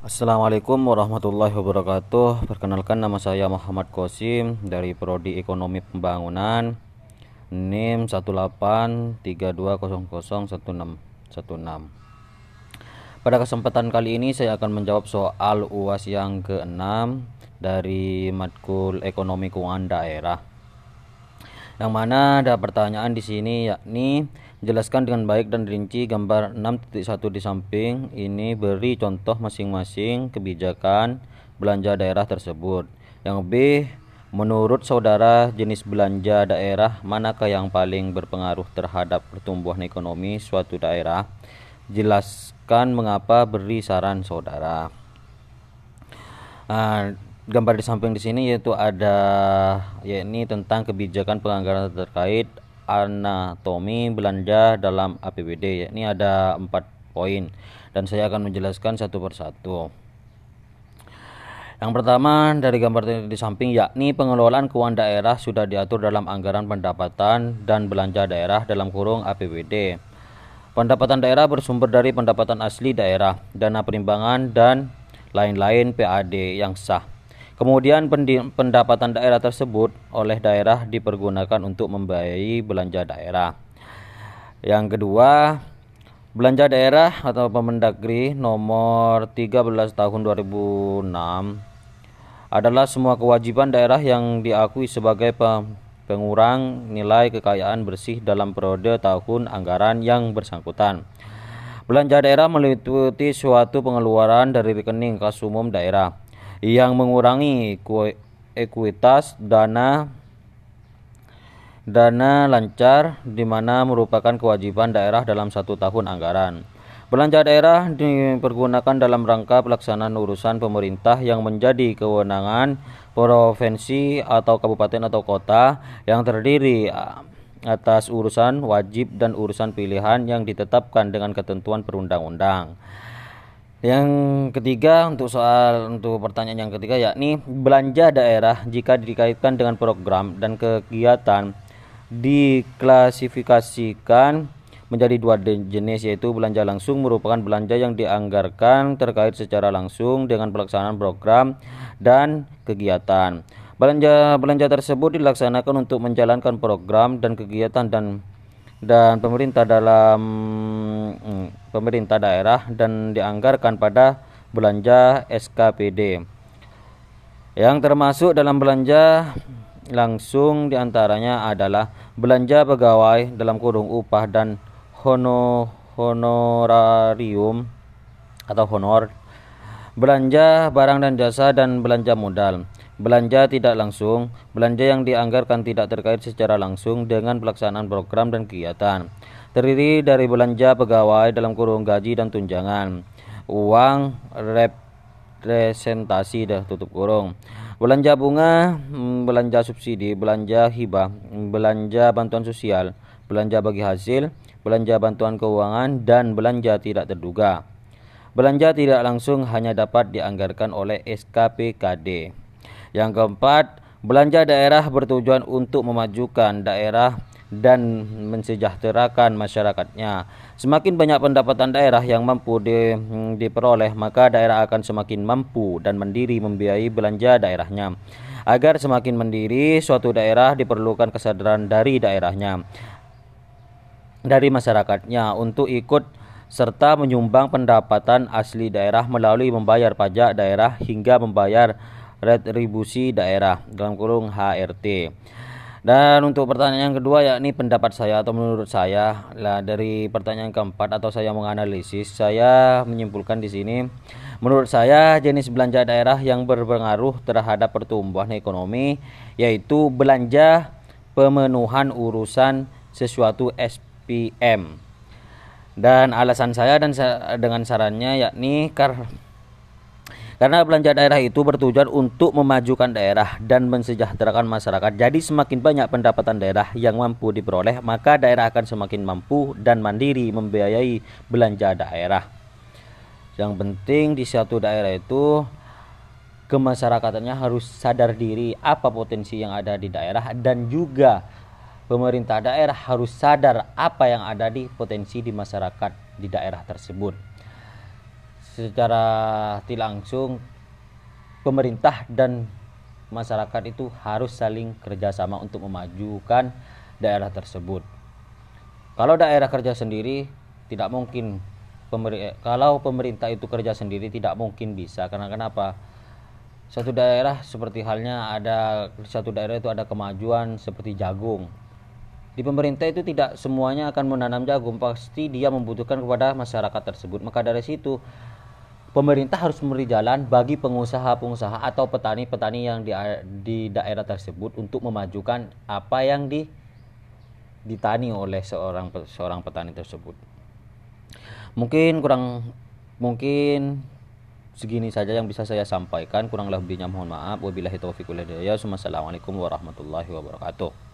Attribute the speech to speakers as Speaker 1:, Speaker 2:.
Speaker 1: Assalamualaikum warahmatullahi wabarakatuh. Perkenalkan nama saya Muhammad Kosim dari Prodi Ekonomi Pembangunan. NIM 18320001616. Pada kesempatan kali ini saya akan menjawab soal UAS yang ke-6 dari matkul Ekonomi Keuangan Daerah. Yang mana ada pertanyaan di sini yakni jelaskan dengan baik dan rinci gambar 6.1 di samping ini beri contoh masing-masing kebijakan belanja daerah tersebut. Yang B Menurut saudara, jenis belanja daerah manakah yang paling berpengaruh terhadap pertumbuhan ekonomi suatu daerah? Jelaskan mengapa beri saran saudara. Nah, gambar di samping di sini yaitu ada yakni tentang kebijakan penganggaran terkait anatomi belanja dalam APBD yakni ada empat poin dan saya akan menjelaskan satu persatu. Yang pertama dari gambar di samping yakni pengelolaan keuangan daerah sudah diatur dalam anggaran pendapatan dan belanja daerah dalam kurung APBD. Pendapatan daerah bersumber dari pendapatan asli daerah, dana perimbangan dan lain-lain PAD yang sah. Kemudian pendapatan daerah tersebut oleh daerah dipergunakan untuk membiayai belanja daerah. Yang kedua, belanja daerah atau Permendagri nomor 13 tahun 2006 adalah semua kewajiban daerah yang diakui sebagai pengurang nilai kekayaan bersih dalam periode tahun anggaran yang bersangkutan. Belanja daerah meliputi suatu pengeluaran dari rekening kas umum daerah yang mengurangi ekuitas dana dana lancar di mana merupakan kewajiban daerah dalam satu tahun anggaran. Belanja daerah dipergunakan dalam rangka pelaksanaan urusan pemerintah yang menjadi kewenangan provinsi atau kabupaten atau kota yang terdiri atas urusan wajib dan urusan pilihan yang ditetapkan dengan ketentuan perundang-undang. Yang ketiga untuk soal untuk pertanyaan yang ketiga yakni belanja daerah jika dikaitkan dengan program dan kegiatan diklasifikasikan menjadi dua jenis yaitu belanja langsung merupakan belanja yang dianggarkan terkait secara langsung dengan pelaksanaan program dan kegiatan. Belanja belanja tersebut dilaksanakan untuk menjalankan program dan kegiatan dan dan pemerintah dalam hmm, pemerintah daerah dan dianggarkan pada belanja SKPD yang termasuk dalam belanja langsung di antaranya adalah belanja pegawai dalam kurung upah dan hono, honorarium atau honor belanja barang dan jasa dan belanja modal Belanja tidak langsung, belanja yang dianggarkan tidak terkait secara langsung dengan pelaksanaan program dan kegiatan. Terdiri dari belanja pegawai dalam kurung gaji dan tunjangan, uang representasi dah tutup kurung, belanja bunga, hmm, belanja subsidi, belanja hibah, belanja bantuan sosial, belanja bagi hasil, belanja bantuan keuangan dan belanja tidak terduga. Belanja tidak langsung hanya dapat dianggarkan oleh SKPKD. Yang keempat, belanja daerah bertujuan untuk memajukan daerah dan mensejahterakan masyarakatnya. Semakin banyak pendapatan daerah yang mampu di, diperoleh, maka daerah akan semakin mampu dan mandiri membiayai belanja daerahnya. Agar semakin mandiri, suatu daerah diperlukan kesadaran dari daerahnya, dari masyarakatnya untuk ikut serta menyumbang pendapatan asli daerah melalui membayar pajak daerah hingga membayar retribusi daerah dalam kurung HRT. Dan untuk pertanyaan yang kedua yakni pendapat saya atau menurut saya lah dari pertanyaan keempat atau saya menganalisis saya menyimpulkan di sini menurut saya jenis belanja daerah yang berpengaruh terhadap pertumbuhan ekonomi yaitu belanja pemenuhan urusan sesuatu SPM. Dan alasan saya dan dengan sarannya yakni karena karena belanja daerah itu bertujuan untuk memajukan daerah dan mensejahterakan masyarakat. Jadi semakin banyak pendapatan daerah yang mampu diperoleh, maka daerah akan semakin mampu dan mandiri membiayai belanja daerah. Yang penting di suatu daerah itu kemasyarakatannya harus sadar diri apa potensi yang ada di daerah dan juga pemerintah daerah harus sadar apa yang ada di potensi di masyarakat di daerah tersebut secara tidak langsung pemerintah dan masyarakat itu harus saling kerjasama untuk memajukan daerah tersebut. Kalau daerah kerja sendiri tidak mungkin pemer kalau pemerintah itu kerja sendiri tidak mungkin bisa karena kenapa? Satu daerah seperti halnya ada satu daerah itu ada kemajuan seperti jagung. Di pemerintah itu tidak semuanya akan menanam jagung, pasti dia membutuhkan kepada masyarakat tersebut. Maka dari situ pemerintah harus memberi jalan bagi pengusaha-pengusaha atau petani-petani yang di, di daerah tersebut untuk memajukan apa yang di ditani oleh seorang seorang petani tersebut. Mungkin kurang mungkin segini saja yang bisa saya sampaikan kurang lebihnya mohon maaf wabillahi taufiq wal hidayah assalamualaikum warahmatullahi wabarakatuh